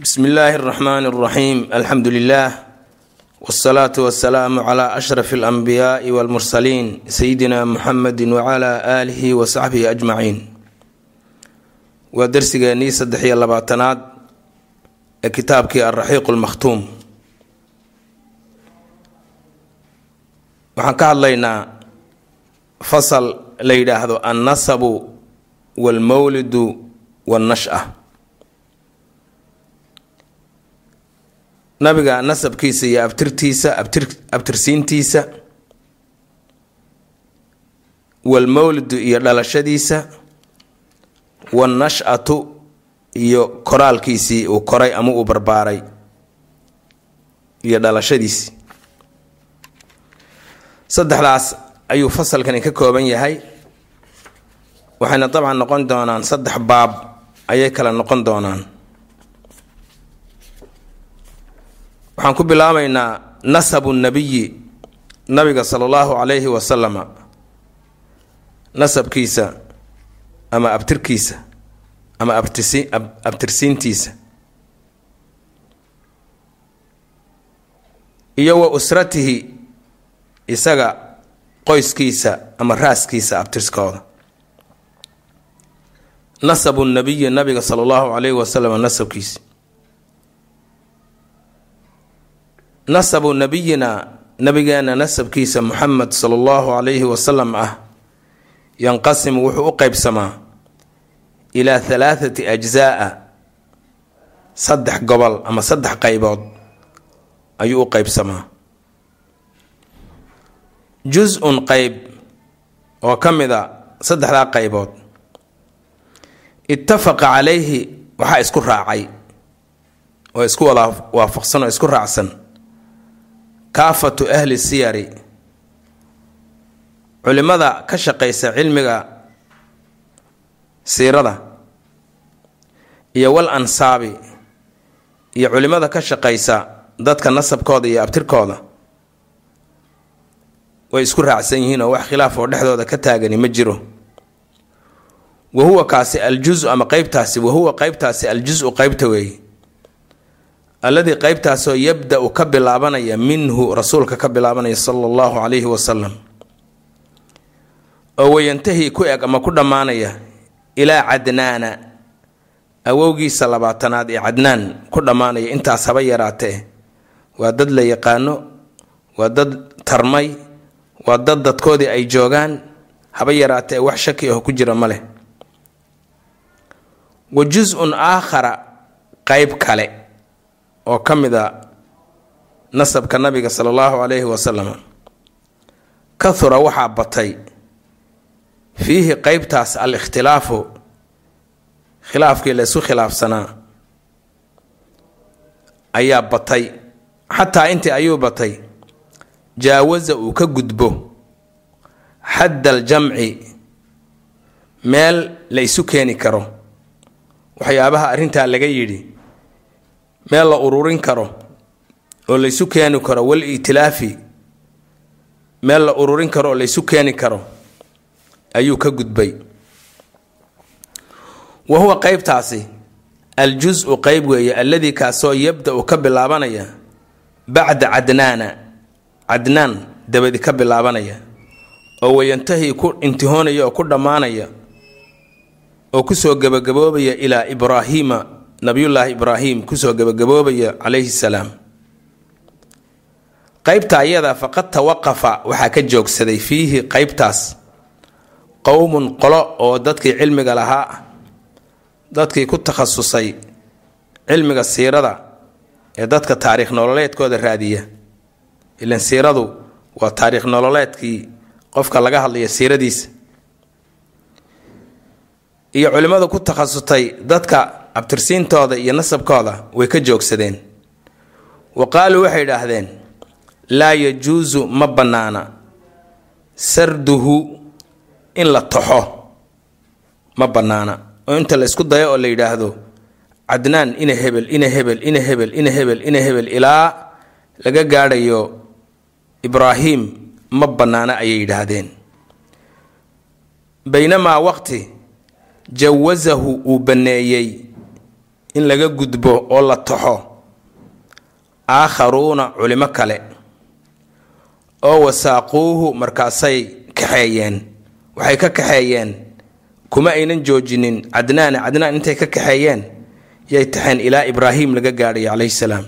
bismi illaahi araxmaani araxiim alxamdu lilaah wsalaatu wasalaamu calaa ashrafi alanbiyaai walmursaliin sayidina muxamedi wacalaa aalihi wa saxbihi ajmaciin waa darsigeennii saddex iyo labaatanaad ee kitaabkii alraxiiqu lmakhtuum waxaan ka hadlaynaa fasal la yidhaahdo annasabu waalmowlidu waannash'a nabiga nasabkiisa iyo abtirtiisa abtir abtirsiintiisa walmawlidu iyo dhalashadiisa wannash'atu iyo koraalkiisii uu koray ama uu barbaaray iyo dhalashadiisii saddexdaas ayuu fasalkani ka kooban yahay. Waxayna dabcan noqon doonaan saddex baab ayay kala noqon doonaan waxaan ku bilaabaynaa nasabu nabiyi nabiga sala allahu calayhi wasalama nasabkiisa ama abtirkiisa ama abtirsi abtirsiintiisa. Iyo wa usratihi isaga qoyskiisa ama raaskiisa abtirskooda. Nasabu nabiyi nabiga sala allahu calayhi wasalam nasabkiisa nasabu nabiyina nabigeena nasabkiisa muxamed sala allahu calayhi wasalam ah yanqasimu wuxuu u qeybsamaa ilaa halaathati ajzaa saddex gobol ama saddex qeybood ayuu u qeybsamaa jus-un qeyb oo ka mid a saddexdaa qeybood ittafaqa calayhi waxaa isku raacay oo isku wada waafaqsan oo isku raacsan kaafatu ahli siyari. Culimada ka shaqaysa cilmiga siirada iyo wal ansaabi iyo culimada ka shaqaysa dadka nasabkooda iyo abtirkooda way isku raacsan yihiin oo wax khilaaf oo dhexdooda ka taagani ma jiro. Wa huwa kaasi aljuzu ama qeybtaasi wahuwa qeybtaasi aljusu qeybta weeye alladii qeybtaasoo yabda-u ka bilaabanaya minhu rasuulka ka bilaabanaya sala allahu calayhi wasalam oo wayantahi ku eg ama ku dhammaanaya ilaa cadnaana awowgiisa labaatanaad ee cadnaan ku dhammaanaya intaas haba yaraatee waa dad la yaqaano waa dad tarmay waa dad dadkoodii ay joogaan haba yaraatee wax shaki aho ku jira ma leh. Wa jus-un aakhara qeyb kale oo ka mid a nasabka nabiga sala allahu calayhi wasalam kahura waxaa batay fiihi qeybtaas al ikhtilaafu khilaafkii la isu khilaafsanaa ayaa batay. Xataa intii ayuu batay jaawasa uu ka gudbo xadda aljamci meel la isu keeni karo. Waxyaabaha arrintaa laga yidhi meel la ururin karo oo laysu keeni karo wal itilaafi. Meel la ururin karo oo laysu keeni karo ayuu ka gudbay. Wa huwa qeybtaasi al-jus-u qeyb weeye alladii kaasoo yabda-u ka bilaabanaya bacda cadnaana. Cadnaan dabadi ka bilaabanaya oo wayantahi ku intihoonaya oo ku dhammaanaya oo ku soo gabagaboobaya ilaa ibraahiima nabiyullaahi ibraahim ku soo gabagaboobaya calayhi salaam. qeybta ayada faqad tawaqafa waxaa ka joogsaday fiihi qeybtaas qowmun qolo oo dadkii cilmiga lahaa ah dadkii ku takhasusay cilmiga siirada ee dadka taariikh nololeedkooda raadiya. ilan siiradu waa taariikh nololeedkii qofka laga hadlaya siiradiisa. iyo culimmadu ku takhasustay dadka abtirsiintooda iyo nasabkooda way ka joogsadeen. Wa qaaluu waxay idhaahdeen laa yajuusu ma bannaana sarduhu in la taxo ma bannaana. Oo inta la isku dayo oo la yidhaahdo cadnaan ina hebel ina hebel ina hebel ina hebel ina hebel ilaa laga gaadhayo ibraahim ma bannaana ayay yidhaahdeen. Baynamaa waqti jawasahu uu banneeyey in laga gudbo oo la taxo aakharuuna culimo kale oo wasaaquuhu markaasay kaxeeyeen waxay ka kaxeeyeen kuma aynan joojinin cadnaana cadnaan intay ka kaxeeyeen yay taxeen ilaa ibraahim laga gaadhay calayhi salaam.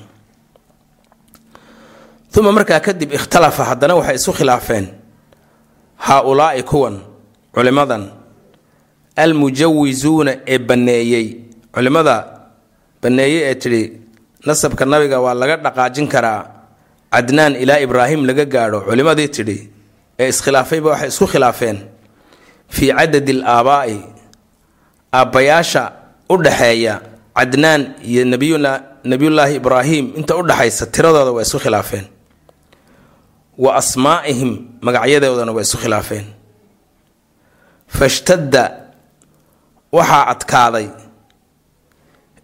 Uma markaa kadib ikhtalafa haddana waxay isu khilaafeen haa-ulaa'i kuwan culimmadan almujawisuuna ee banneeyey culimmada banneeyey ee tidhi nasabka nabiga waa laga dhaqaajin karaa. Cadnaan ilaa ibraahim laga gaadho culimmadii tidhi ee iskhilaafayba waxay isku khilaafeen. Fii cadadi al aabaa'i aabbayaasha u dhaxeeya cadnaan iyo nabiyullaahi ibraahim inta u dhaxaysa tiradooda waa isku khilaafeen. Wa asmaa'ihim magacyadoodana waa isku khilaafeen. Fashtadda waxaa adkaaday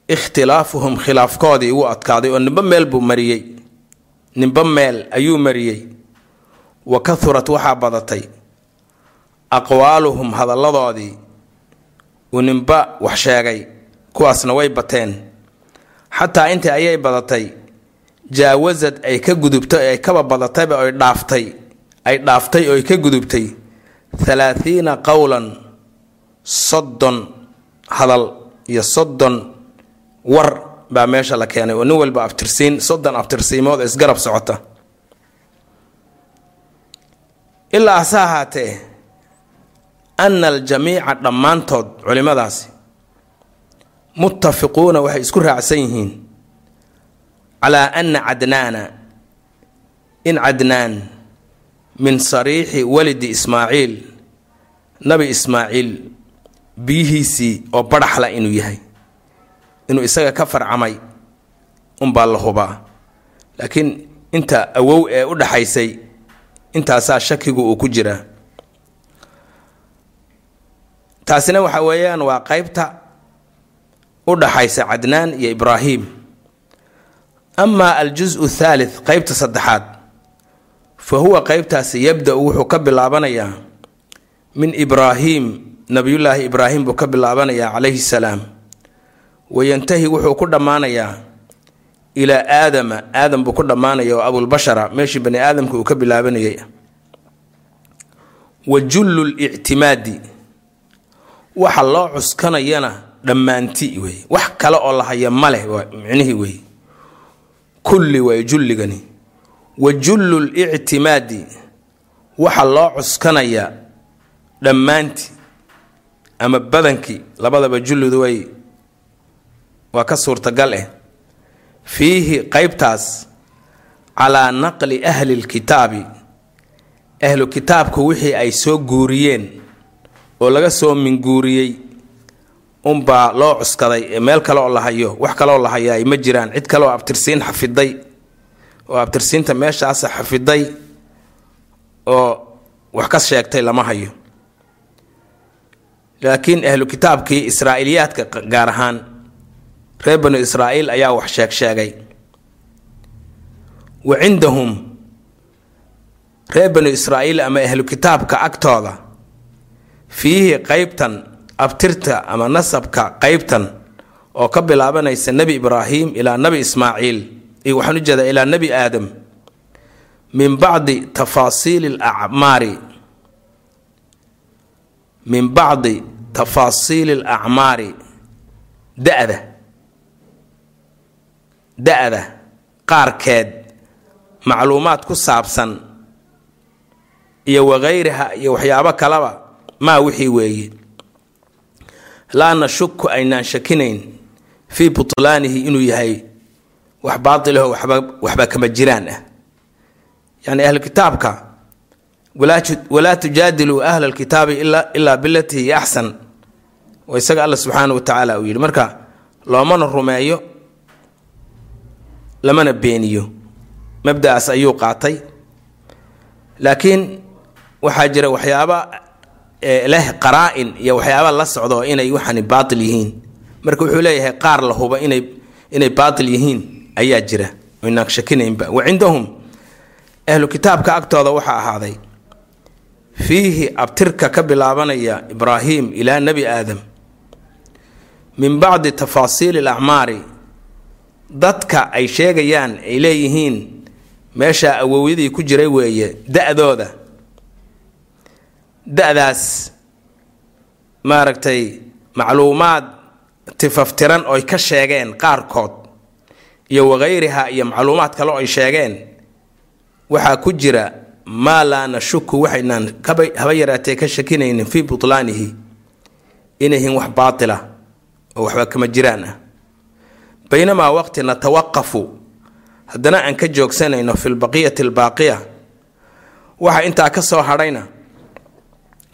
ikhtilaafuhum khilaafkoodii wuu adkaaday oo nimbo meel buu mariyey. Nimbo meel ayuu mariyey. Wa kahurat waxaa badatay. Aqwaaluhum hadalladoodii uu nimba wax sheegay kuwaasna way bateen. Xataa intii ayay badatay jaawasad ay ka gudubtay ay kaba badatayba ay dhaaftay. Ay dhaaftay oo ay ka gudubtay. Halaathiina qowlan soddon hadal iyo soddon war baa meesha la keenay oo nin walba abtirsiin soddon abtirsiimood oo isgarab socota. Ilaa hase ahaatee ana aljamiica dhammaantood culimmadaasi muttafiquuna waxay isku raacsan yihiin calaa ana cadnaana in cadnaan min sariixi walidi ismaaciil nabi ismaaciil biyihiisii oo badhaxla inuu yahay inuu isaga ka farcamay unbaa la hubaa. Laakiin inta awow ee u dhaxaysay intaasaa shakigu uu ku jiraa taasina waxa weeyaan waa qeybta u dhaxaysa cadnaan iyo ibraahim. Amaa aljusu thalith qeybta saddexaad fa huwa qeybtaasi yabda-u wuxuu ka bilaabanayaa min ibraahim nabiyullaahi ibraahim buu ka bilaabanayaa calayhi salaam wayantahi wuxuu ku dhammaanayaa ilaa aadama. Aadam buu ku dhammaanaya oo abulbashara meeshii bani aadamka uu ka bilaabanayay. Wa jullu lictimaadi waxa loo cuskanayana dhammaanti wey. Wax kale oo la haya ma leh micnihii wey. Kulli waay julligani. Wa jullu lictimaadi waxa loo cuskanaya dhammaanti ama badankii labadaba jullidu way waa ka suurtagal eh. Fiihi qeybtaas calaa naqli ahli lkitaabi. Ahlu kitaabku wixii ay soo guuriyeen oo laga soo minguuriyey unbaa loo cuskaday ee meel kale oo la hayo wax kaleoo la hayaay ma jiraan. Cid kaleoo abtirsiin xafiday oo abtirsiinta meeshaasa xafiday oo wax ka sheegtay lama hayo. Laakiin ahlu kitaabkii israa'iiliyaadka gaar ahaan reer banu israa'iil ayaa wax sheeg sheegay. Wa cindahum reer banu israa'iil ama ahlu kitaabka agtooda fiihi qeybtan abtirta ama nasabka qeybtan oo ka bilaabanaysa nebi ibraahim ilaa nebi ismaaciil. Iyo waxaan u jeedaa ilaa nebi aadam min bacdi tafaasiili alacmaari. Min bacdi tafaasiili alacmaari. Da-da da-da qaarkeed macluumaad ku saabsan iyo wakayriha iyo waxyaabo kaleba maa wixii weeye. Laa nashuku aynaan shakinayn fii butlaanihi inuu yahay wax baatilaho waxba waxba kama jiraan ah. Yani ahlu kitaabka walaa tujaadiluu ahla alkitaabi ilaa bilatii axsan oo isaga alla subxaana wa tacaala uu yidhi. Marka loomana rumeeyo lamana beeniyo. Mabda'aas ayuu qaatay. Laakiin waxaa jira waxyaaba leh qaraa-in iyo waxyaaba la socdo inay waxani baatil yihiin. Marka wuxuu leeyahay qaar la huba inay inay baatil yihiin ayaa jira. Inaan shakinaynba. Wa cindahum ahlu kitaabka agtooda waxaa ahaaday fiihi abtirka ka bilaabanaya ibraahim ilaa nebi aadam min bacdi tafaasiili alacmaari dadka ay sheegayaan ay leeyihiin meesha awowyadii ku jiray weeye da-dooda. Da-daas maaragtay macluumaad tifaftiran ooy ka sheegeen qaarkood iyo wakayriha iyo macluumaad kale oo ay sheegeen waxaa ku jira maa laa nashuku waxaynaan haba yaraatee ka shakinaynin fii butlaanihi inayhin wax baatila oo waxba kama jiraan ah baynamaa waqti natawaqafu. Haddana aan ka joogsanayno fi lbaqiyati albaaqiya waxa intaa ka soo hadhayna.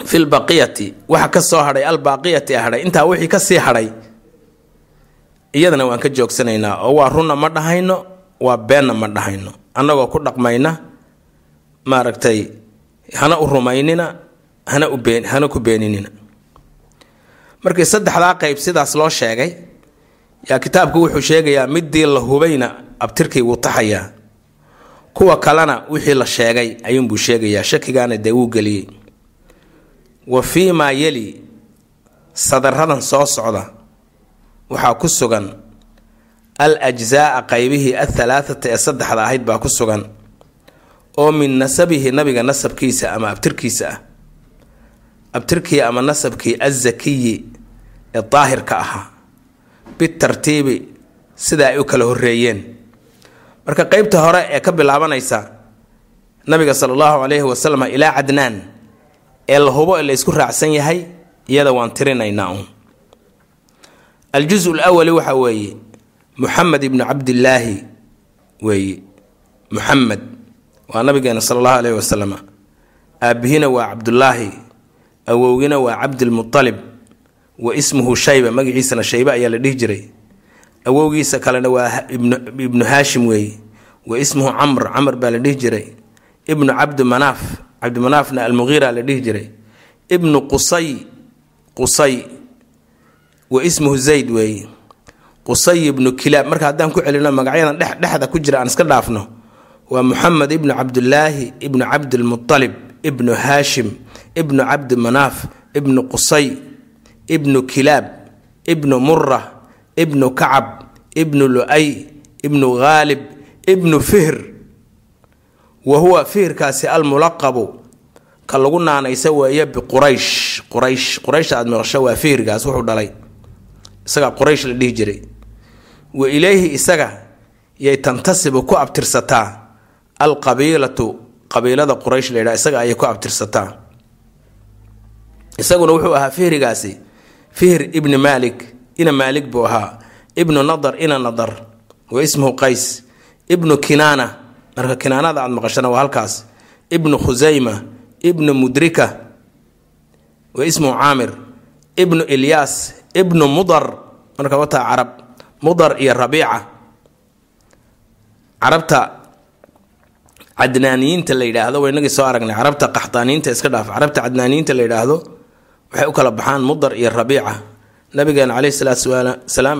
Fi lbaqiyati waxa ka soo hadhay albaaqiyati hadhay intaa wixii ka sii hadhay. Iyadana waan ka joogsanaynaa oo waa runna ma dhahayno waa beenna ma dhahayno. Annagoo ku dhaqmayna maaragtay hana u rumaynina hana u been hana ku beeninina. Markii saddexdaa qeyb sidaas loo sheegay yaa kitaabku wuxuu sheegayaa midii la hubayna abtirkii wuu taxayaa kuwa kalena wixii la sheegay ayuunbuu sheegayaa shakigaana dee wuu geliyey. Wa fii maa yeli sadaradan soo socda waxaa ku sugan al ajzaa'a qaybihii athalaathata ee saddexda ahayd baa ku sugan oo min nasabihi nabiga nasabkiisa ama abtirkiisa ah. Abtirkii ama nasabkii azakiyi ee daahirka ahaa bitartiibi sida ay u kala horeeyeen marka qeybta hore ee ka bilaabanaysa nabiga sala allahu calayhi wasalam ilaa cadnaan ee la hubo ee la isku raacsan yahay iyada waan tirinaynaa uun. Aljusu lwali waxa weeye muxamed ibnu cabdillaahi weeye. Muxamed waa nabigeena sala allahu alayhi wasalam aabihina waa cabdullaahi awowgina waa cabdilmualib wa ismuhu shayba magaciisana shayba ayaa la dhihi jiray. Awowgiisa kalena waa ibnu haashim weeye wa ismuhu camr camr baa la dhihi jiray. Ibnu cabdi manaaf cabdimanaafna almugiira la dhihi jiray. Ibnu qusay qusay. Wa ismuhu zayd weeye qusay ibnu kilaab marka haddaan ku celino magacyadan dhex dhexda ku jira aan iska dhaafno. Waa muxamed ibnu cabdulaahi ibnu cabdilmualib ibnu haashim ibnu cabdi manaaf ibnu qusay ibnu kilaab ibnu mura ibnu kacab ibnu lu-ay ibnu haalib ibnu fihr. Wa huwa fihirkaasi almulaqabu ka lagu naanaysa weeye biquraysh quraysh. Quraysh aad waa fihirkaas wuxuu dhalay. Isagaa quraysh la dhihi jiray. Wa ileyhi isaga yay tantasibu ku abtirsataa alqabiilatu qabiilada quraysh la yidhaha isaga ayay ku abtirsataa. Isaguna wuxuu ahaa fihrigaasi fihr ibni maalik ina maalik buu ahaa. Ibnu nadar ina nadar. Wa ismuhu qays. Ibnu kinaana marka kinaanada aad maqashana waa halkaas. Ibnu khusayma ibnu mudrika wa ismuhu caamir. Ibnu ilyaas ibnu mudar marka wataa carab. Mudar iyo rabiica. Carabta cadnaaniyiinta la yidhaahdo waynagii soo aragnay. Carabta qaxdaaniyiinta iska dhaaf. Carabta cadnaaniyiinta la yidhaahdo waxay u kala baxaan mudar iyo rabiica. Nabigeena caleyhi salaatu salaam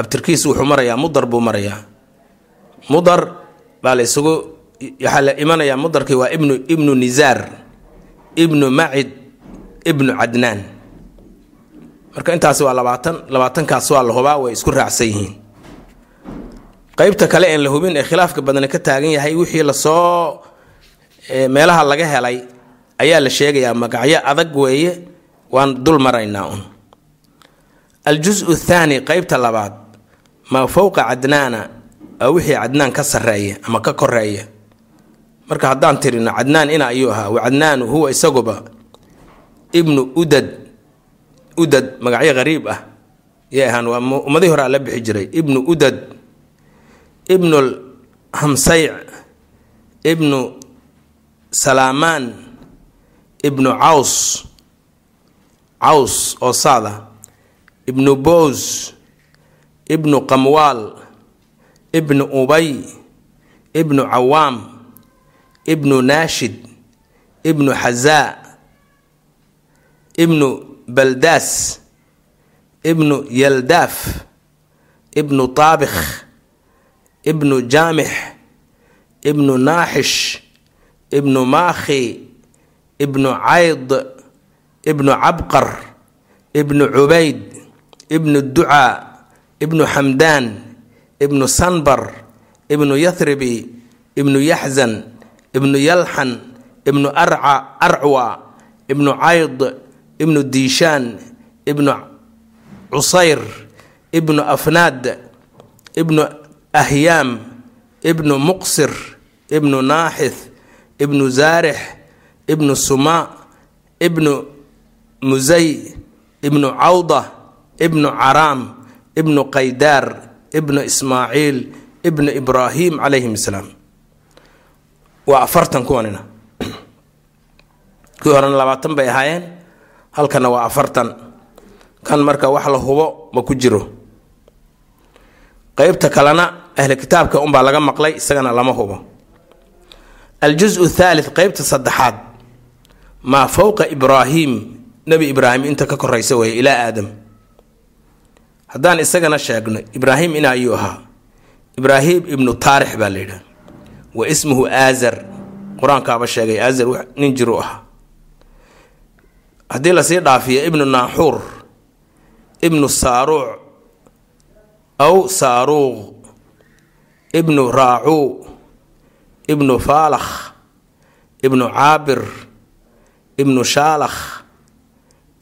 abtirkiisu wuxuu marayaa mudar buu marayaa. Mudar baa la isugu waxaa la imanayaa mudarkii waa ibnu ibnu nisaar ibnu macid ibnu cadnaan. Marka intaasi waa labaatan labaatankaas waa la hubaa way isku raacsan yihiin. Qeybta kale een la hubin ee khilaafka badani ka taagan yahay wixii la soo meelaha laga helay ayaa la sheegayaa magacyo adag weeye waan dul maraynaa un. Aljusu thaani qeybta labaad maa fowqa cadnaana waa wixii cadnaan ka sareeya ama ka koreeya marka haddaan tirino cadnaan ina ayuu ahaa wa cadnaanu huwa isaguba. Ibnu udad udad magacyo qariib ah yay ahaan waa ummadihii horaa la bixi jiray. Ibnu udad ibnu hamsayc ibnu salaamaan ibnu caws caws oo saada ibnu bows ibnu qamwaal ibnu ubay ibnu cawaam ibnu naashid ibnu xazaa ibnu baldaas ibnu yaldaaf ibnu taabikh ibnu jaamix ibnu naaxish ibnu maakhi ibnu cayd ibnu cabqar ibnu cubayd ibnu ducaa ibnu xamdaan ibnu sanbar ibnu yathribi ibnu yaxzan ibnu yalxan ibnu arcwa ibnu cayd ibnu diishaan ibnu cusayr ibnu afnaad ibnu ahyaam ibnu muqsir ibnu naaxith ibnu zaarix ibnu sumaa ibnu musay ibnu cawda ibnu caraam ibnu qaydaar ibnu ismaaciil ibnu ibraahim calayhim asalaam waa afartan kuwanina kii horena labaatan bay ahaayeen halkana waa afartan. Kan marka wax la hubo ma ku jiro. Qeybta kalena ahli kitaabka unbaa laga maqlay isagana lama hubo. Aljusu thalith qeybta saddexaad maa fowqa ibraahim nebi ibraahim inta ka koraysa weeye ilaa aadam. Haddaan isagana sheegno ibraahim ina ayuu ahaa. Ibraahim ibnu taarix baa la yidhaha. Wa ismuhu aazar. Qur'aankaaba sheegay aazar nin jiru ahaa. Haddii la sii dhaafiyo ibnu naaxuur ibnu saaruuc aw saaruuq ibnu raacuu ibnu faalakh ibnu caabir ibnu shaalakh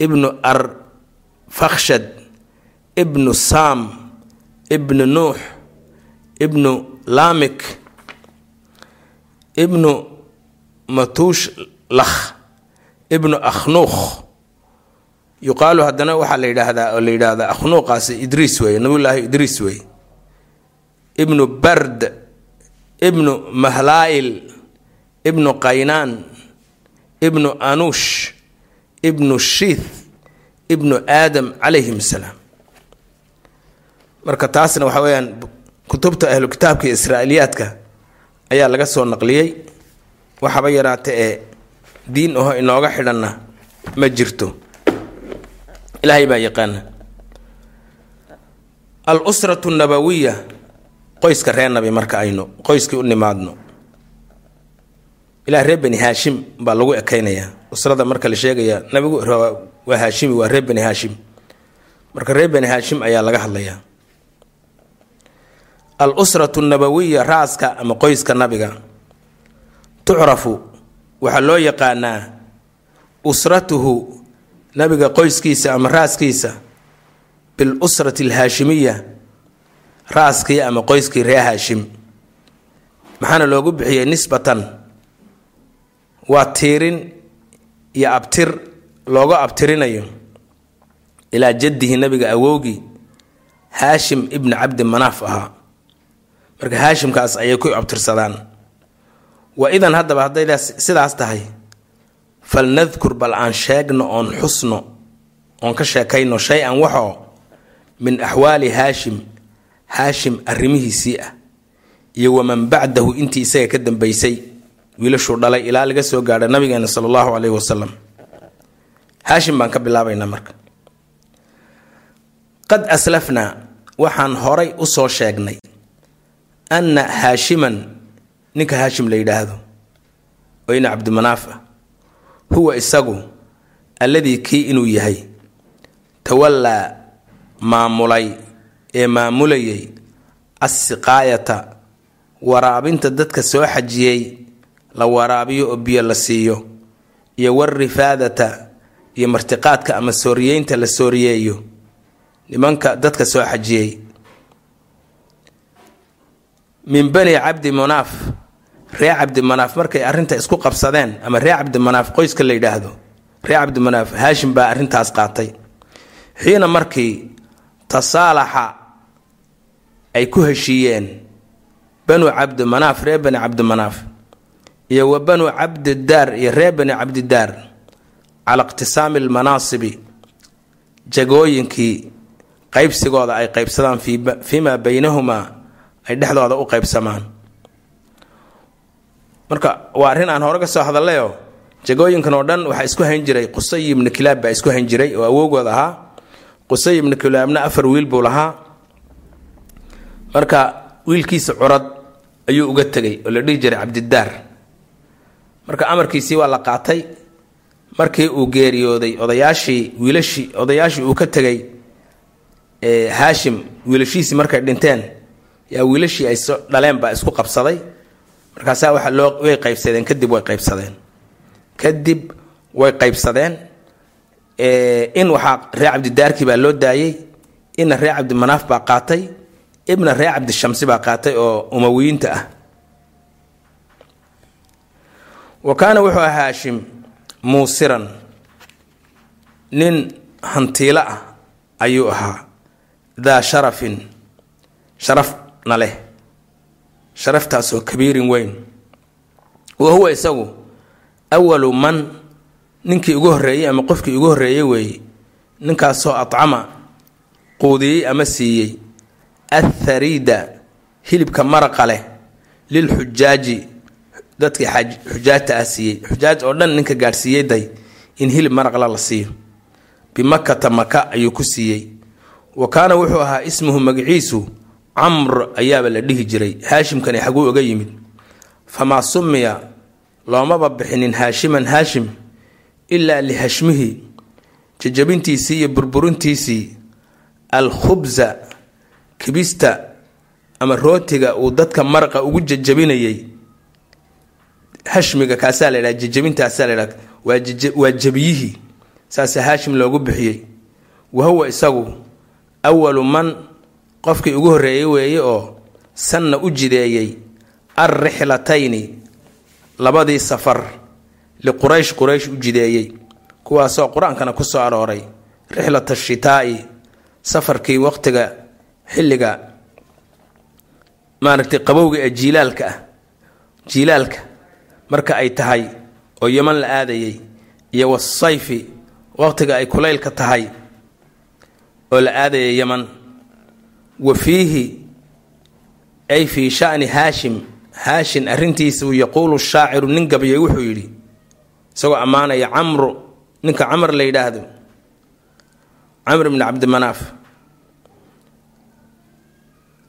ibnu arfakshad ibnu saam ibnu nuux ibnu laamik ibnu matuushlakh ibnu akhnuukh yuqaalu haddana waxaa la yidhaahdaa oo la yidhaahdaa akhnuuqaasi idriis weeye nabiyullaahi idriis weeye. Ibnu bard ibnu mahlaa'il ibnu qaynaan ibnu anuush ibnu shiith ibnu aadam calayhim asalaam marka taasna waxa weeyaan kutubta ahlu kitaabka iyo ayaa laga soo naqliyey. Waxaba yaraata ee diin aho inooga xidhanna ma jirto. Ilaahay baa yaqaana al usratu nabawiya qoyska reer nabi marka aynu qoyskii u nimaadno ilaa reer bani haashim baa lagu ekeynayaa usrada marka la sheegaya nabigu waa haashimi waa reer bani haashim marka reer bani haashim ayaa laga hadlayaa al usratu nabawiya raaska ama qoyska nabiga. Tucrafu waxaa loo yaqaanaa usratuhu nabiga qoyskiisa ama raaskiisa. Bil usrati alhaashimiya raaskii ama qoyskii reer haashim maxaana loogu bixiyey nisbatan waa tiirin iyo abtir looga abtirinayo ilaa jaddihi nabiga awowgii haashim ibni cabdi manaaf ahaa. Marka haashimkaas ayay ku abtirsadaan. Wa idan haddaba hadday sidaas tahay falnadkur bal aan sheegno oon xusno oon ka sheekayno shay-an waxoo min axwaali haashim haashim arrimihiisii ah iyo waman bacdahu intii isaga ka dambeysay wiilashuu dhalay ilaa laga soo gaadha nabigeena sala allahu caleyhi wasalam haashim baan ka bilaabaynaa marka. Qad aslafnaa waxaan horay u soo sheegnay anna haashiman ninka haashim la yidhaahdo oo ina cabdimanaaf ah huwa isagu alladii kii inuu yahay tawallaa maamulay ee maamulayay assiqaayata waraabinta dadka soo xajiyey la waraabiyo oo biyo la siiyo iyo warifaadata iyo martiqaadka ama sooriyeynta la sooriyeeyo nimanka dadka soo xajiyey. Min bani cabdi manaaf ree cabdi manaaf markay arrinta isku qabsadeen ama ree cabdi manaaf qoyska la yidhaahdo ree cabdi manaaf haashim baa arrintaas qaatay. Xiina markii tasaalaxa ay ku heshiiyeen banu cabdi manaaf ree bani cabdi manaaf iyo wa banu cabdidaar iyo ree bani cabdidaar cala iqtisaami almanaasibi jagooyinkii qaybsigooda ay qaybsadaan fiimaa baynahumaa ay dhexdooda u qaybsamaan. Marka waa arrin aan hore ka soo hadallayoo jagooyinkan oo dhan waxaa isku hayn jiray qusay ibnu kilaab baa isku hayn jiray oo awowgood ahaa. Qusay ibnu kilaabna afar wiil buu lahaa. Marka wiilkiisa curad ayuu uga tegay oo la dhihi jiray cabdidaar marka amarkiisii waa la qaatay markii uu geeriyooday odayaashii wiilashii odayaashii uu ka tegay haashim wiilashiisii markay dhinteen yaa wiilashii ay dhaleen baa isku qabsaday. Markaasaa waxa loo way qaybsadeen kadib way qaybsadeen. Kadib way qaybsadeen in waxaa reer cabdidaarki baa loo daayey inna reer cabdimanaaf baa qaatay ibna reer cabdishamsi baa qaatay oo umawiyiinta ah wa kaana wuxuu ahaa haashim muusiran. Nin hantiilo ah ayuu ahaa. Daa sharafin. Sharafna leh. Sharaftaasoo kabiirin weyn. Wa huwa isagu awalu man ninkii ugu horreeyey ama qofkii ugu horreeyey weeye. Ninkaasoo acama quudiyey ama siiyey. Athariida hilibka maraqa leh. Lilxujaaji dadkii xujaajta ah siiyey. Xujaaj oo dhan ninka gaadhsiiyey day in hilib maraqla la siiyo. Bimakata maka ayuu ku siiyey. Wa kaana wuxuu ahaa ismuhu magaciisu camr ayaaba la dhihi jiray. Haashimkani xaguu oga yimid. Famaa sumiya loomaba bixinin haashiman haashim ilaa lihashmihi jajabintiisii iyo burburintiisii alkhubsa kibista ama rootiga uu dadka maraqa ugu jajabinayay hashmiga kaasaa la ydhaha jajabintaasaa la ydhaha waa jabiyihii saasa haashim loogu bixiyey. Wa huwa isagu awalu man qofkii ugu horreeyey weeye oo sanna u jideeyey alrixlatayni labadii safar liquraysh quraysh u jideeyey. Kuwaasoo qur'aankana ku soo arooray rixlat ashitaa'i safarkii waqtiga xilliga maaragtay qabowga ee jiilaalka ah jiilaalka marka ay tahay oo yeman la aadayay iyo wasayfi waqtiga ay kulaylka tahay oo la aadaya yeman wa fiihi ay fii shani haashim. Haashin arrintiisa uu yaquulu shaaciru nin gabyay wuxuu yidhi isagoo ammaanaya camru ninka camar la yidhaahdo camr bni cabdimanaaf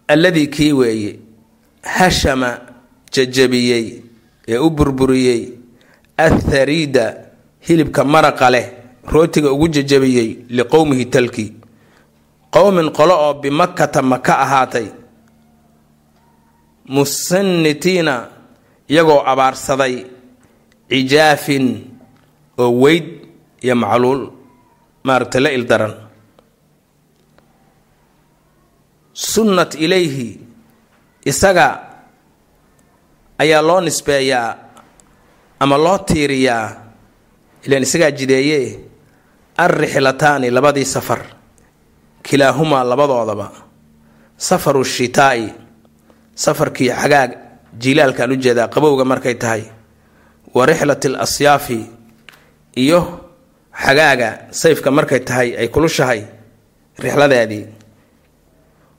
alladii kii weeye hashama jajabiyey ee u burburiyey athariida hilibka maraqa leh rootiga ugu jajabiyey liqowmihi talki. Qowmin qolo oo bimakata maka ahaatay. Musanitiina iyagoo abaarsaday cijaafin oo weyd iyo macluul maaragtay la ildaran. Sunnat ilayhi isaga ayaa loo nisbeeyaa ama loo tiiriyaa ilaan isagaa jideeye alrixlataani labadii safar kilaahumaa labadoodaba safaru shitaa'i safarkii xagaag jiilaalkaan u jeedaa qabowga markay tahay wa rixlati al asyaafi iyo xagaaga sayfka markay tahay ay kulushahay rixladeedii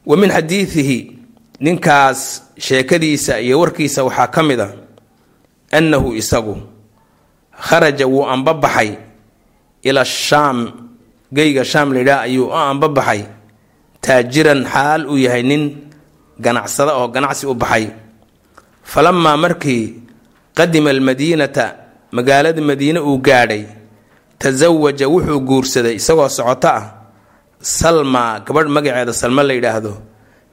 wa min xadiidihi ninkaas sheekadiisa iyo warkiisa waxaa ka mid a annahu isagu kharaja wuu anbabaxay ila shaam geyga shaam layidhaah ayuu u anbabaxay. Taajiran xaal uu yahay nin ganacsada oo ganacsi u baxay. Falamaa markii qadima almadiinata magaalada madiine uu gaadhay tasawaja wuxuu guursaday isagoo socoto ah salma gabadh magaceeda salma la yidhaahdo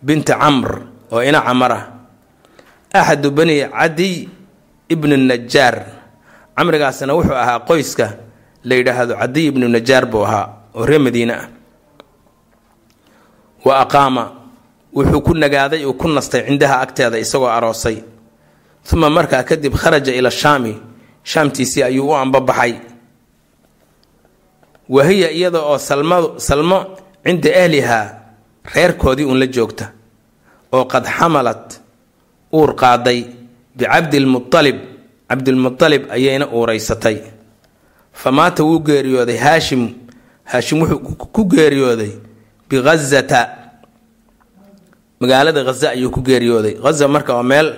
binti camr oo ina camar ah axadu bani cadiy ibnu najaar camrigaasna wuxuu ahaa qoyska la yidhaahdo cadiy ibnu najaar buu ahaa oo reer madiine ah. Wa aqaama wuxuu ku nagaaday uu ku nastay cindaha agteeda isagoo aroosay. Uma markaa kadib kharaja ila shaami shaamtiisii ayuu u ambabaxay. Wahiya iyada oo salmadu salmo cinda ahlihaa reerkoodii uun la joogta oo qad xamalat uur qaaday bicabdilmualib cabdilmualib ayayna uureysatay fa maata wuu geeriyooday haashim. Haashim wuxuu ku geeriyooday bighazata magaalada haza ayuu ku geeriyooday. Haza marka waa meel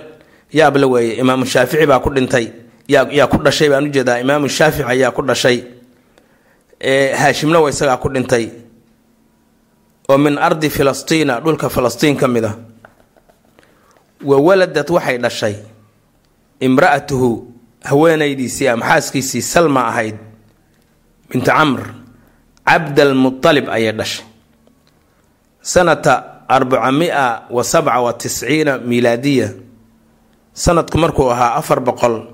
yaab la weeye imaamu shaafici baa ku dhintay. Yaa ku dhashay baan u jeedaa imaamu shaafici ayaa ku dhashay. Haashimna wa isagaa ku dhintay. Oo min ardi filastiina dhulka falastiin ka mid a wa waladad waxay dhashay imra'atuhu haweenaydiisii ama xaaskiisii salma ahayd bintu camr cabdalmualib ayay dhashay. Sanata arbacamia wa sabca wa tisciina miilaadiya sanadku markuu ahaa afar boqol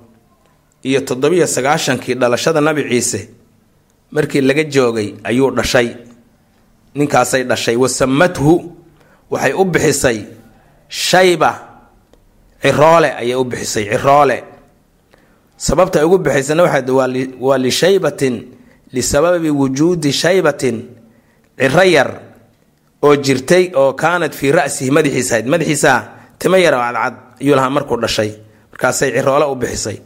iyo toddobiyo sagaashankii dhalashada nabi ciise markii laga joogay ayuu dhashay. Ninkaasay dhashay wasamathu waxay u bixisay shayba ciroole ayay u bixisay ciroole. Sababta ugu bixaysana waa lishaybatin lisababi wujuudi shaybatin. Ciro yar oo jirtay oo kaanad fii ra'sihi madaxiisa ahayd madaxiisa timo yar oo cadcad ayuu lahaa markuu dhashay. Markaasay ciroole u bixisay.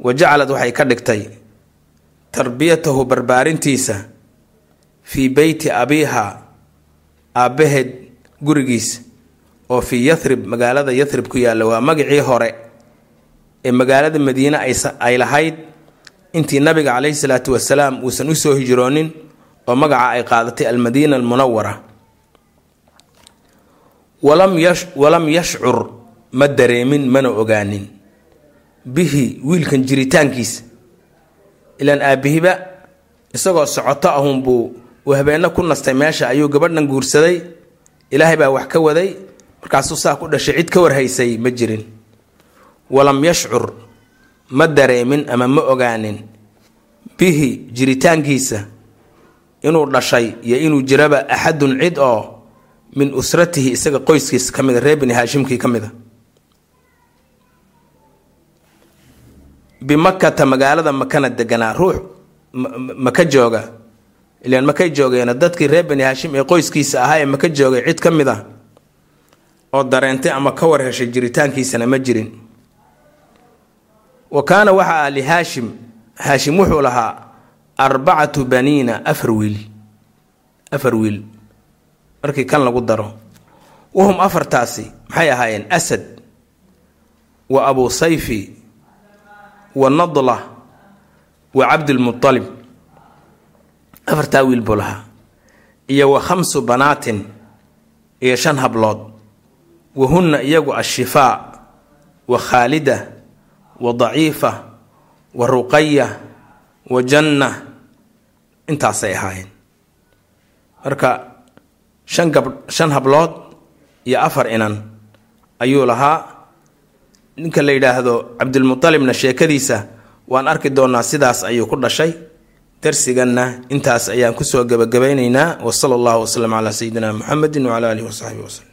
Wa jacalad waxay ka dhigtay tarbiyatahu barbaarintiisa fii beyti abiiha aabbaheed gurigiisa oo fii yathrib magaalada yathrib ku yaalla waa magacii hore ee magaalada madiine ay lahayd. Intii nabiga caleyhi salaatu wasalaam uusan u soo hijroonin oo magaca ay qaadatay almadiina almunawara walam yashcur ma dareemin mana ogaanin. Bihi wiilkan jiritaankiisa ilaan aabihiba isagoo socoto ahunbuu uu habeenno ku nastay meesha ayuu gabadhan guursaday. Ilaahay baa wax ka waday markaasuu saa ku dhashay cid ka warhaysay ma jirin. Walam yashcur ma dareemin ama ma ogaanin. Bihi jiritaankiisa inuu dhashay iyo inuu jiraba axadun cid oo min usratihi isaga qoyskiisa ka mida reer bini haashimkii ka mida. Bimakata magaalada makana deganaa ruux maka jooga. Ilaan makay joogeena dadkii reer bani haashim ee qoyskiisa ahaa ee maka joogay cid ka mid a oo dareentay ama ka war heshay jiritaankiisana ma jirin. Wa kaana waxa ah lihaashim haashim wuxuu lahaa arbacatu baniina afar wiil afar wiil. Markii kan lagu daro wahum afartaasi maxay ahaayeen asad wa abu sayfi wa nadla wa cabdilmualib afartaa wiil buu lahaa iyo wa khamsu banaatin iyo shan hablood wa hunna iyagu ashifaa wa khaalida wa daciifa wa ruqaya wa janna intaasay ahaayeen marka shan gab shan hablood iyo afar inan ayuu lahaa ninka la yidhaahdo cabdilmualibna sheekadiisa waan arki doonaa sidaas ayuu ku dhashay darsiganna intaas ayaan ku soo gebagabaynaynaa wa sala allahu wasalam calaa sayidina muxamedi wacala alihi wasaxbihi waslem